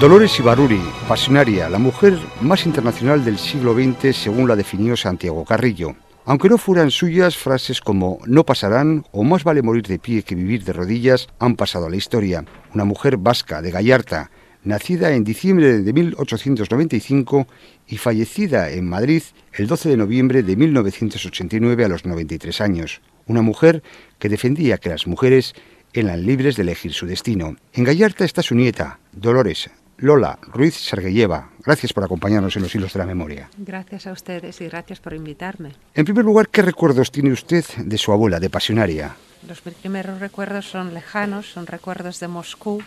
Dolores Ibaruri, pasionaria, la mujer más internacional del siglo XX según la definió Santiago Carrillo. Aunque no fueran suyas, frases como no pasarán o más vale morir de pie que vivir de rodillas han pasado a la historia. Una mujer vasca de Gallarta, nacida en diciembre de 1895 y fallecida en Madrid el 12 de noviembre de 1989 a los 93 años. Una mujer que defendía que las mujeres eran libres de elegir su destino. En Gallarta está su nieta, Dolores, Lola Ruiz Sergeyeva, gracias por acompañarnos en los hilos de la memoria. Gracias a ustedes y gracias por invitarme. En primer lugar, ¿qué recuerdos tiene usted de su abuela, de Pasionaria? Los primeros recuerdos son lejanos, son recuerdos de Moscú,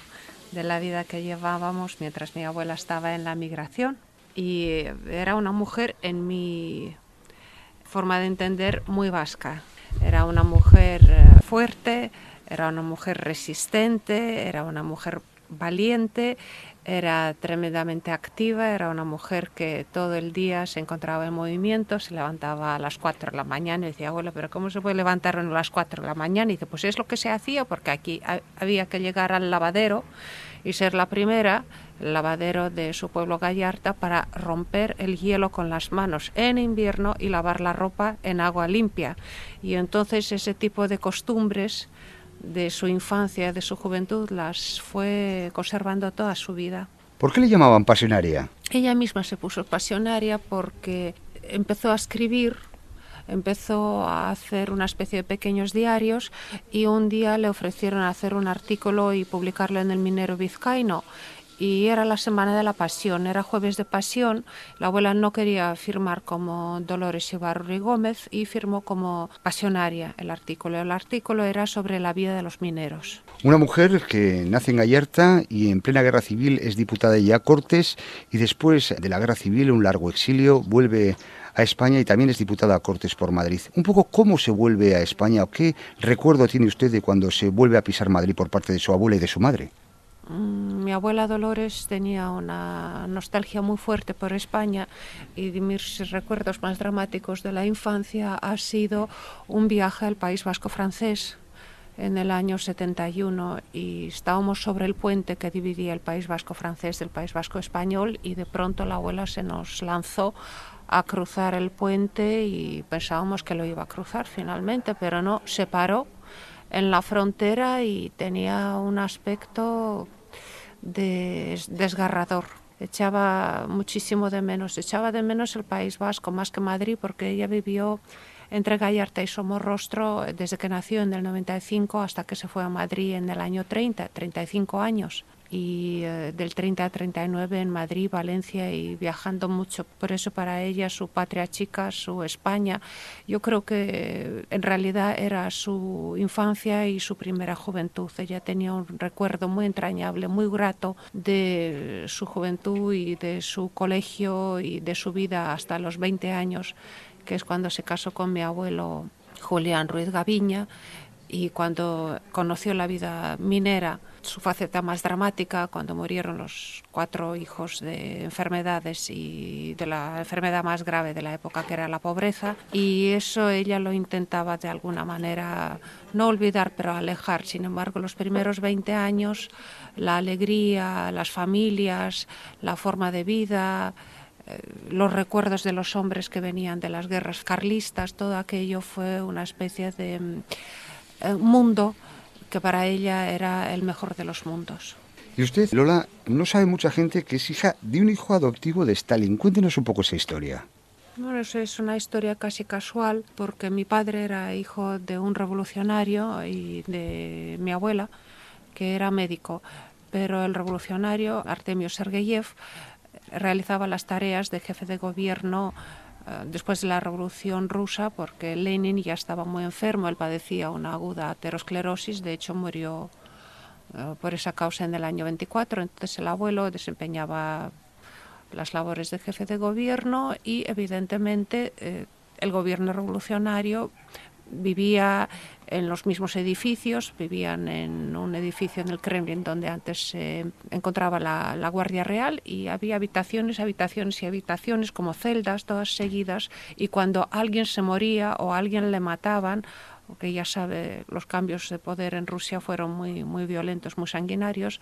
de la vida que llevábamos mientras mi abuela estaba en la migración. Y era una mujer, en mi forma de entender, muy vasca. Era una mujer eh, fuerte, era una mujer resistente, era una mujer valiente era tremendamente activa, era una mujer que todo el día se encontraba en movimiento, se levantaba a las 4 de la mañana y decía, abuela, pero ¿cómo se puede levantar a las 4 de la mañana? Y dice, pues es lo que se hacía porque aquí había que llegar al lavadero y ser la primera, el lavadero de su pueblo Gallarta, para romper el hielo con las manos en invierno y lavar la ropa en agua limpia. Y entonces ese tipo de costumbres de su infancia, de su juventud, las fue conservando toda su vida. ¿Por qué le llamaban pasionaria? Ella misma se puso pasionaria porque empezó a escribir, empezó a hacer una especie de pequeños diarios y un día le ofrecieron hacer un artículo y publicarlo en el Minero Vizcaíno y era la semana de la pasión, era jueves de pasión. La abuela no quería firmar como Dolores Ibarri Gómez y firmó como pasionaria el artículo. El artículo era sobre la vida de los mineros. Una mujer que nace en Gallarta y en plena guerra civil es diputada ya a Cortes y después de la guerra civil, un largo exilio, vuelve a España y también es diputada a Cortes por Madrid. Un poco cómo se vuelve a España o qué recuerdo tiene usted de cuando se vuelve a pisar Madrid por parte de su abuela y de su madre. Mm, mi abuela Dolores tenía una nostalgia muy fuerte por España y de mis recuerdos más dramáticos de la infancia ha sido un viaje al País Vasco francés en el año 71 y estábamos sobre el puente que dividía el País Vasco francés del País Vasco español y de pronto la abuela se nos lanzó a cruzar el puente y pensábamos que lo iba a cruzar finalmente, pero no, se paró en la frontera y tenía un aspecto desgarrador. Echaba muchísimo de menos, echaba de menos el País Vasco más que Madrid porque ella vivió entre Gallarta y Somorrostro desde que nació en el 95 hasta que se fue a Madrid en el año 30, 35 años y eh, del 30 a 39 en Madrid, Valencia y viajando mucho. Por eso para ella su patria chica, su España, yo creo que en realidad era su infancia y su primera juventud. Ella tenía un recuerdo muy entrañable, muy grato de su juventud y de su colegio y de su vida hasta los 20 años, que es cuando se casó con mi abuelo Julián Ruiz Gaviña y cuando conoció la vida minera, su faceta más dramática, cuando murieron los cuatro hijos de enfermedades y de la enfermedad más grave de la época, que era la pobreza, y eso ella lo intentaba de alguna manera no olvidar, pero alejar. Sin embargo, los primeros 20 años, la alegría, las familias, la forma de vida, eh, los recuerdos de los hombres que venían de las guerras carlistas, todo aquello fue una especie de mundo que para ella era el mejor de los mundos. Y usted, Lola, no sabe mucha gente que es hija de un hijo adoptivo de Stalin. Cuéntenos un poco esa historia. Bueno, eso es una historia casi casual porque mi padre era hijo de un revolucionario y de mi abuela, que era médico. Pero el revolucionario, Artemio Sergeyev, realizaba las tareas de jefe de gobierno eh, después de la Revolución Rusa, porque Lenin ya estaba muy enfermo, él padecía una aguda aterosclerosis, de hecho murió eh, por esa causa en el año 24, entonces el abuelo desempeñaba las labores de jefe de gobierno y evidentemente eh, el gobierno revolucionario vivía en los mismos edificios, vivían en un edificio en el Kremlin donde antes se encontraba la, Guardia Real y había habitaciones, habitaciones y habitaciones como celdas, todas seguidas, y cuando alguien se moría o alguien le mataban porque ya sabe, los cambios de poder en Rusia fueron muy, muy violentos, muy sanguinarios,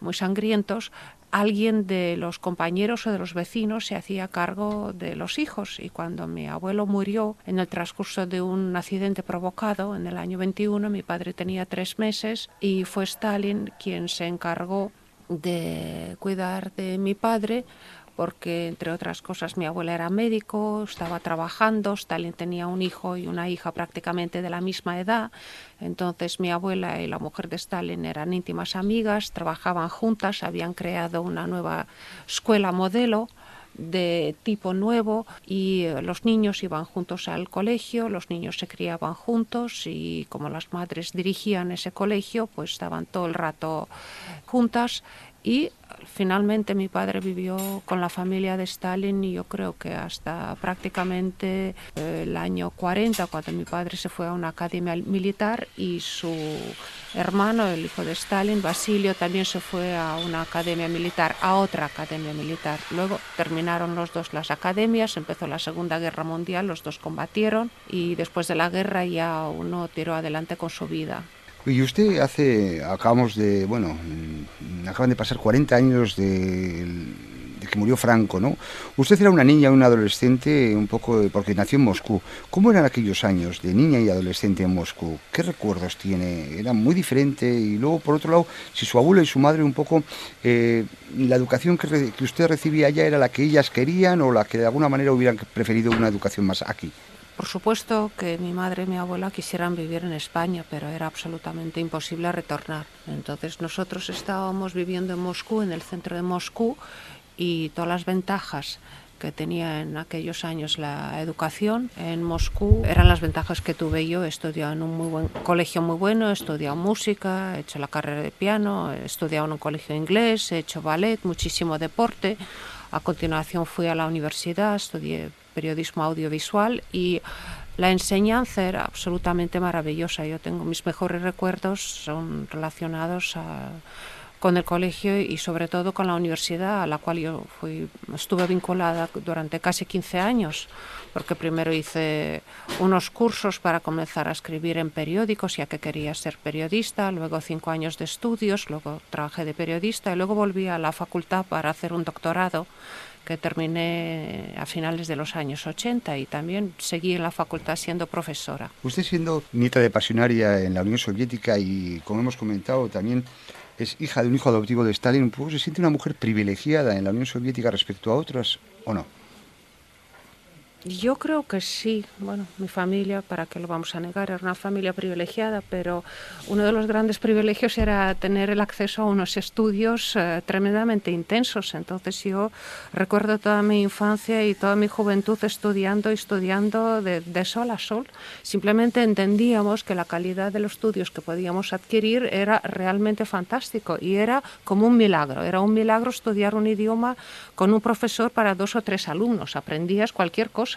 muy sangrientos, alguien de los compañeros o de los vecinos se hacía cargo de los hijos. Y cuando mi abuelo murió en el transcurso de un accidente provocado en el año 21, mi padre tenía tres meses y fue Stalin quien se encargó de cuidar de mi padre porque entre otras cosas mi abuela era médico, estaba trabajando, Stalin tenía un hijo y una hija prácticamente de la misma edad, entonces mi abuela y la mujer de Stalin eran íntimas amigas, trabajaban juntas, habían creado una nueva escuela modelo de tipo nuevo y eh, los niños iban juntos al colegio, los niños se criaban juntos y como las madres dirigían ese colegio, pues estaban todo el rato juntas y finalmente mi padre vivió con la familia de Stalin y yo creo que hasta prácticamente eh, el año 40, cuando mi padre se fue a una academia militar y su hermano, el hijo de Stalin, Basilio, también se fue a una academia militar, a otra academia militar. Luego terminaron los dos las academias, empezó la Segunda Guerra Mundial, los dos combatieron y después de la guerra ya uno tiró adelante con su vida. Y usted hace, acabamos de, bueno, mm, acaban de pasar 40 años de, que murió Franco, ¿no? Usted era una niña, una adolescente, un poco, porque nació en Moscú. ¿Cómo eran aquellos años de niña y adolescente en Moscú? ¿Qué recuerdos tiene? Era muy diferente. Y luego, por otro lado, si su abuelo y su madre un poco, eh, la educación que, que usted recibía allá era la que ellas querían o la que de alguna manera hubieran preferido una educación más aquí. Por supuesto que mi madre y mi abuela quisieran vivir en España, pero era absolutamente imposible retornar. Entonces nosotros estábamos viviendo en Moscú, en el centro de Moscú, y todas las ventajas que tenía en aquellos años la educación en Moscú eran las ventajas que tuve yo. He en un muy buen colegio muy bueno, he música, he hecho la carrera de piano, he en un colegio inglés, he hecho ballet, muchísimo deporte. A continuación fui a la universidad, estudié periodismo audiovisual y la enseñanza era absolutamente maravillosa. Yo tengo mis mejores recuerdos, son relacionados con el colegio y sobre todo con la universidad a la cual yo fui, estuve vinculada durante casi 15 años, porque primero hice unos cursos para comenzar a escribir en periódicos, ya que quería ser periodista, luego cinco años de estudios, luego trabajé de periodista y luego volví a la facultad para hacer un doctorado que terminé a finales de los años 80 y también seguí en la facultad siendo profesora. Usted siendo nieta de pasionaria en la Unión Soviética y, como hemos comentado, también es hija de un hijo adoptivo de Stalin, ¿se siente una mujer privilegiada en la Unión Soviética respecto a otras o no? Yo creo que sí. Bueno, mi familia, ¿para qué lo vamos a negar? Era una familia privilegiada, pero uno de los grandes privilegios era tener el acceso a unos estudios eh, tremendamente intensos. Entonces yo recuerdo toda mi infancia y toda mi juventud estudiando y estudiando de, de sol a sol. Simplemente entendíamos que la calidad de los estudios que podíamos adquirir era realmente fantástico y era como un milagro. Era un milagro estudiar un idioma con un profesor para dos o tres alumnos. Aprendías cualquier cosa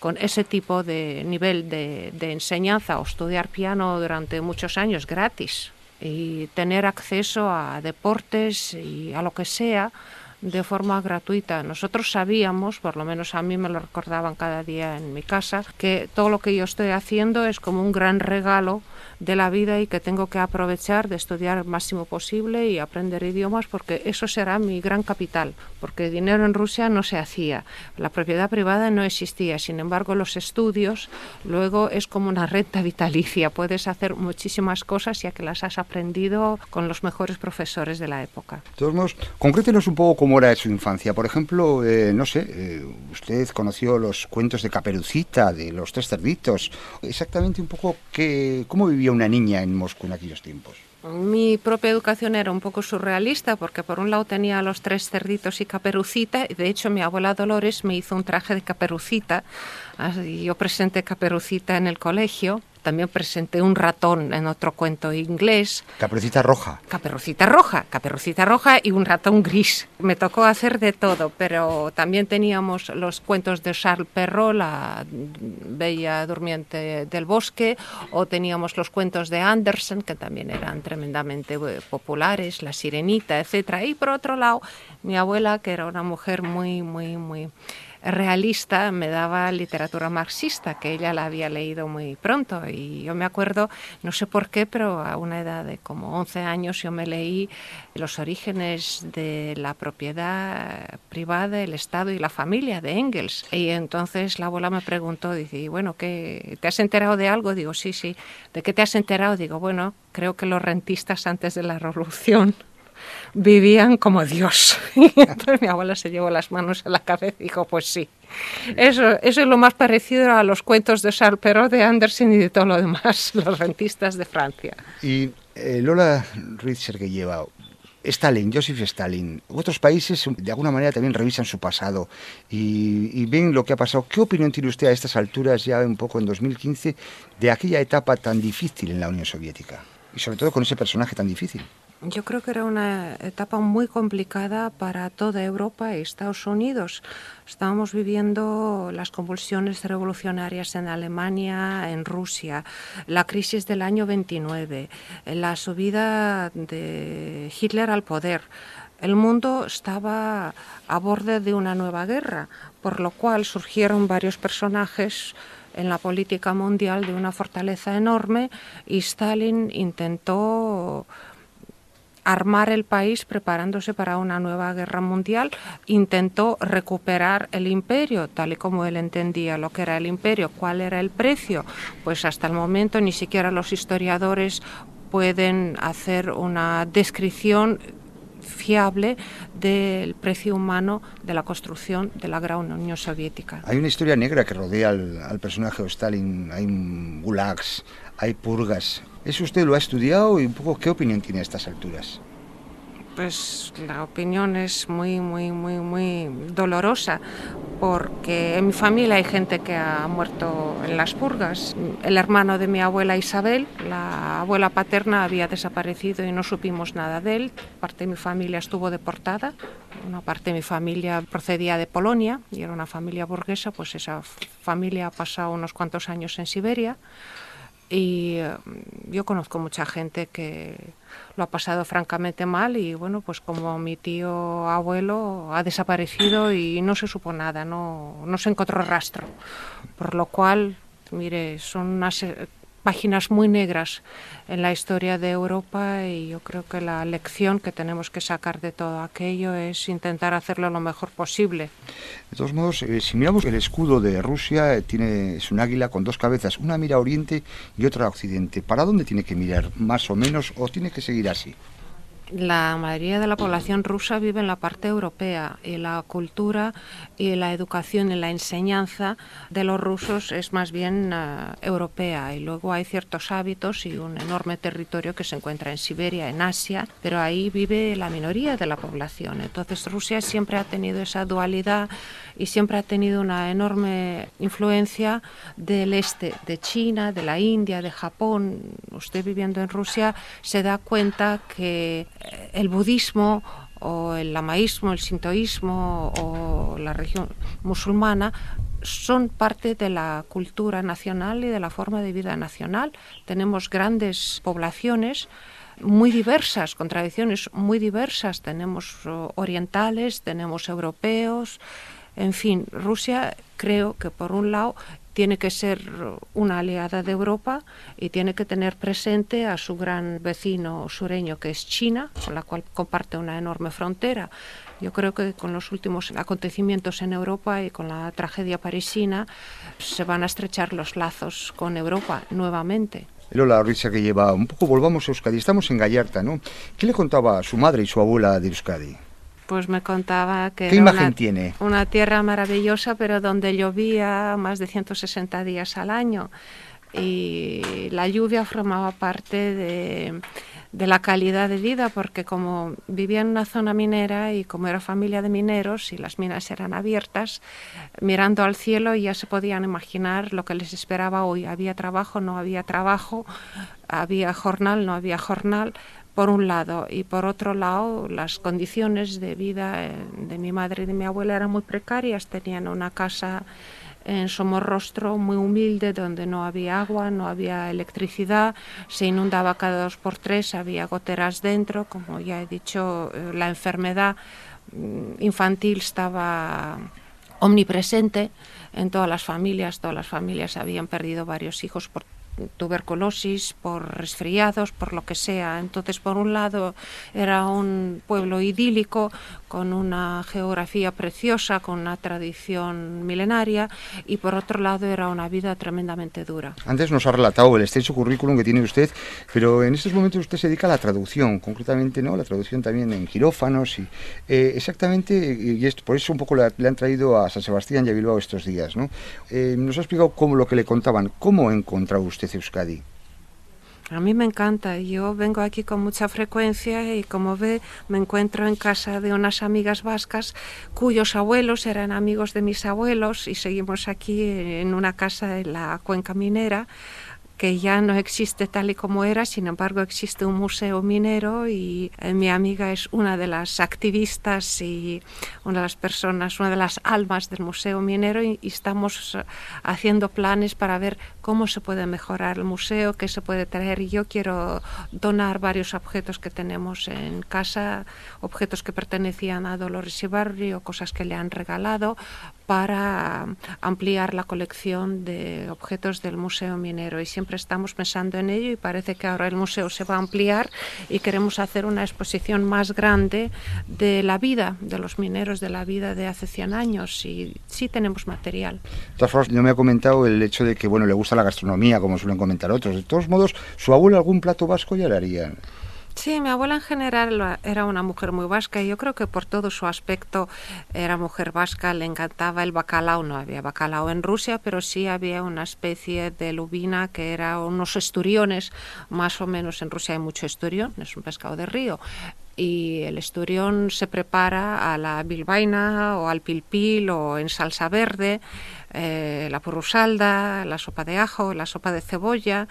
con ese tipo de nivel de, enseñanza o estudiar piano durante muchos años gratis y tener acceso a deportes y a lo que sea de forma gratuita. Nosotros sabíamos, por lo menos a mí me lo recordaban cada día en mi casa, que todo lo que yo estoy haciendo es como un gran regalo de la vida y que tengo que aprovechar de estudiar el máximo posible y aprender idiomas porque eso será mi gran capital, porque dinero en Rusia no se hacía, la propiedad privada no existía, sin embargo los estudios luego es como una renta vitalicia, puedes hacer muchísimas cosas ya que las has aprendido con los mejores profesores de la época. Modos, concrétenos un poco cómo era su infancia. Por ejemplo, eh, no sé, eh, usted conoció los cuentos de Caperucita, de los tres cerditos, exactamente un poco que, cómo vivió una niña en Moscú en aquellos tiempos? Mi propia educación era un poco surrealista porque por un lado tenía los tres cerditos y caperucita y de hecho mi abuela Dolores me hizo un traje de caperucita. Yo presenté caperucita en el colegio también presenté un ratón en otro cuento inglés. Caperucita roja. Caperucita roja, caperucita roja y un ratón gris. Me tocó hacer de todo, pero también teníamos los cuentos de Charles Perrault, la bella durmiente del bosque, o teníamos los cuentos de Andersen, que también eran tremendamente eh, populares, La Sirenita, etc. Y por otro lado, mi abuela, que era una mujer muy, muy, muy realista me daba literatura marxista, que ella la había leído muy pronto. Y yo me acuerdo, no sé por qué, pero a una edad de como 11 años yo me leí Los orígenes de la propiedad privada, el Estado y la familia de Engels. Y entonces la abuela me preguntó, dice, bueno, ¿qué, ¿te has enterado de algo? Digo, sí, sí. ¿De qué te has enterado? Digo, bueno, creo que los rentistas antes de la revolución vivían como Dios. Y entonces mi abuela se llevó las manos a la cabeza y dijo, pues sí. Eso, eso es lo más parecido a los cuentos de Charles Perrault, de Andersen y de todo lo demás, los rentistas de Francia. Y eh, Lola Ruiz lleva Stalin, Joseph Stalin, otros países de alguna manera también revisan su pasado y, y, ven lo que ha pasado. ¿Qué opinión tiene usted a estas alturas, ya un poco en 2015, de aquella etapa tan difícil en la Unión Soviética? Y sobre todo con ese personaje tan difícil. Yo creo que era una etapa muy complicada para toda Europa y Estados Unidos. Estábamos viviendo las convulsiones revolucionarias en Alemania, en Rusia, la crisis del año 29, la subida de Hitler al poder. El mundo estaba a borde de una nueva guerra, por lo cual surgieron varios personajes en la política mundial de una fortaleza enorme y Stalin intentó armar el país preparándose para una nueva guerra mundial, intentó recuperar el imperio, tal y como él entendía lo que era el imperio. ¿Cuál era el precio? Pues hasta el momento ni siquiera los historiadores pueden hacer una descripción fiable del precio humano de la construcción de la Gran Unión Soviética. Hay una historia negra que rodea al, personaje de Stalin, hay gulags, hay purgas. ¿Eso usted lo ha estudiado y un poco qué opinión tiene a estas alturas? Pues la opinión es muy, muy, muy, muy dolorosa porque en mi familia hay gente que ha muerto en las purgas. El hermano de mi abuela Isabel, la abuela paterna, había desaparecido y no supimos nada de él. Parte de mi familia estuvo deportada. Una parte de mi familia procedía de Polonia y era una familia burguesa, pues esa familia ha pasado unos cuantos años en Siberia. Y eh, yo conozco mucha gente que lo ha pasado francamente mal y bueno, pues como mi tío abuelo ha desaparecido y no se supo nada, no, no se encontró rastro. Por lo cual, mire, son unas páginas muy negras en la historia de Europa y yo creo que la lección que tenemos que sacar de todo aquello es intentar hacerlo lo mejor posible. De todos modos, eh, si miramos el escudo de Rusia, eh, tiene, es un águila con dos cabezas, una mira a oriente y otra a occidente. ¿Para dónde tiene que mirar? ¿Más o menos? ¿O tiene que seguir así? La mayoría de la población rusa vive en la parte europea y la cultura y la educación y la enseñanza de los rusos es más bien eh, europea y luego hay ciertos hábitos y un enorme territorio que se encuentra en Siberia, en Asia, pero ahí vive la minoría de la población. Entonces Rusia siempre ha tenido esa dualidad y siempre ha tenido una enorme influencia del este, de China, de la India, de Japón. Usted viviendo en Rusia se da cuenta que el budismo o el lamaísmo, el sintoísmo o la religión musulmana son parte de la cultura nacional y de la forma de vida nacional. Tenemos grandes poblaciones muy diversas, con tradiciones muy diversas. Tenemos orientales, tenemos europeos, en fin, Rusia creo que por un lado tiene que ser una aliada de Europa y tiene que tener presente a su gran vecino sureño que es China, con la cual comparte una enorme frontera. Yo creo que con los últimos acontecimientos en Europa y con la tragedia parisina se van a estrechar los lazos con Europa nuevamente. la risa que lleva un poco, volvamos a Euskadi, estamos en Gallarta, ¿no? ¿Qué le contaba su madre y su abuela de Euskadi? Pues me contaba que ¿Qué era imagen una, tiene? una tierra maravillosa, pero donde llovía más de 160 días al año. Y la lluvia formaba parte de, de la calidad de vida, porque como vivía en una zona minera y como era familia de mineros y las minas eran abiertas, mirando al cielo ya se podían imaginar lo que les esperaba hoy. Había trabajo, no había trabajo, había jornal, no había jornal, por un lado, y por otro lado, las condiciones de vida eh, de mi madre y de mi abuela eran muy precarias. Tenían una casa en Somorrostro muy humilde, donde no había agua, no había electricidad, se inundaba cada dos por tres, había goteras dentro, como ya he dicho, eh, la enfermedad mm, infantil estaba omnipresente en todas las familias. Todas las familias habían perdido varios hijos por tuberculosis, por resfriados, por lo que sea. Entonces, por un lado, era un pueblo idílico, con una geografía preciosa, con una tradición milenaria, y por otro lado, era una vida tremendamente dura. Antes nos ha relatado el extenso currículum que tiene usted, pero en estos momentos usted se dedica a la traducción, concretamente, ¿no? La traducción también en quirófanos y eh, exactamente, y es, por eso un poco le, han traído a San Sebastián y a Bilbao estos días, ¿no? Eh, nos ha explicado cómo lo que le contaban, cómo ha encontrado usted Euskadi? A mí me encanta. Yo vengo aquí con mucha frecuencia y como ve me encuentro en casa de unas amigas vascas cuyos abuelos eran amigos de mis abuelos y seguimos aquí en una casa en la cuenca minera que ya no existe tal y como era, sin embargo existe un museo minero y eh, mi amiga es una de las activistas y una de las personas, una de las almas del museo minero y, estamos eh, haciendo planes para ver cómo se puede mejorar el museo, qué se puede traer. Yo quiero donar varios objetos que tenemos en casa, objetos que pertenecían a Dolores Ibarri o cosas que le han regalado para ampliar la colección de objetos del Museo Minero. Y siempre estamos pensando en ello y parece que ahora el museo se va a ampliar y queremos hacer una exposición más grande de la vida de los mineros, de la vida de hace 100 años. Y sí tenemos material. De todas formas, no me ha comentado el hecho de que bueno le gusta la gastronomía, como suelen comentar otros. De todos modos, ¿su abuelo algún plato vasco ya le haría? Sí, mi abuela en general era una mujer muy vasca y yo creo que por todo su aspecto era mujer vasca, le encantaba el bacalao, no había bacalao en Rusia, pero sí había una especie de lubina que era unos esturiones, más o menos en Rusia hay mucho esturión, es un pescado de río, y el esturión se prepara a la bilbaina o al pilpil o en salsa verde, eh, la porrusalda, la sopa de ajo, la sopa de cebolla,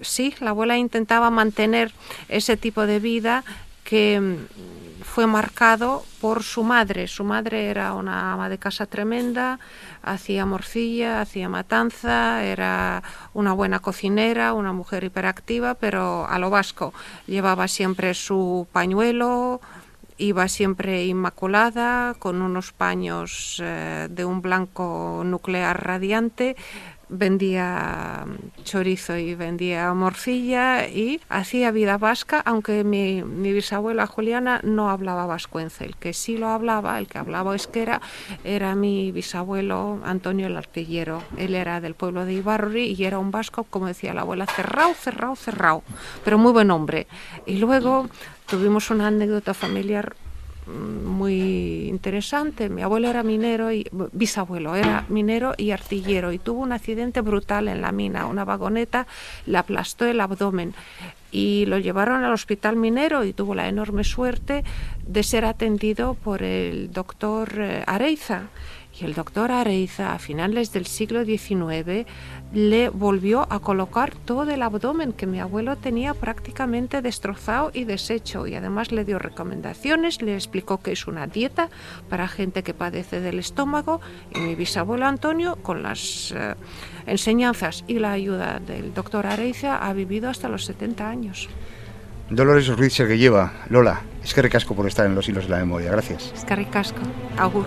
sí, la abuela intentaba mantener ese tipo de vida que fue marcado por su madre. Su madre era una ama de casa tremenda, hacía morcilla, hacía matanza, era una buena cocinera, una mujer hiperactiva, pero a lo vasco. Llevaba siempre su pañuelo, iba siempre inmaculada, con unos paños eh, de un blanco nuclear radiante, vendía chorizo y vendía morcilla y hacía vida vasca, aunque mi, bisabuela Juliana no hablaba vascuence. El que sí lo hablaba, el que hablaba esquera, era mi bisabuelo Antonio el Artillero. Él era del pueblo de Ibarri y era un vasco, como decía la abuela, cerrado, cerrado, cerrado, pero muy buen hombre. Y luego tuvimos una anécdota familiar muy interesante. Mi abuelo era minero y bisabuelo era minero y artillero y tuvo un accidente brutal en la mina. Una vagoneta le aplastó el abdomen y lo llevaron al hospital minero y tuvo la enorme suerte de ser atendido por el doctor eh, Areiza y el doctor Areiza, a finales del siglo XIX, le volvió a colocar todo el abdomen que mi abuelo tenía prácticamente destrozado y deshecho. Y además le dio recomendaciones, le explicó que es una dieta para gente que padece del estómago. Y mi bisabuelo Antonio, con las eh, enseñanzas y la ayuda del doctor Areiza, ha vivido hasta los 70 años. Dolores Ruiz que lleva, Lola, es que recasco por estar en los hilos de la memoria. Gracias. Es que ricasco. Agur.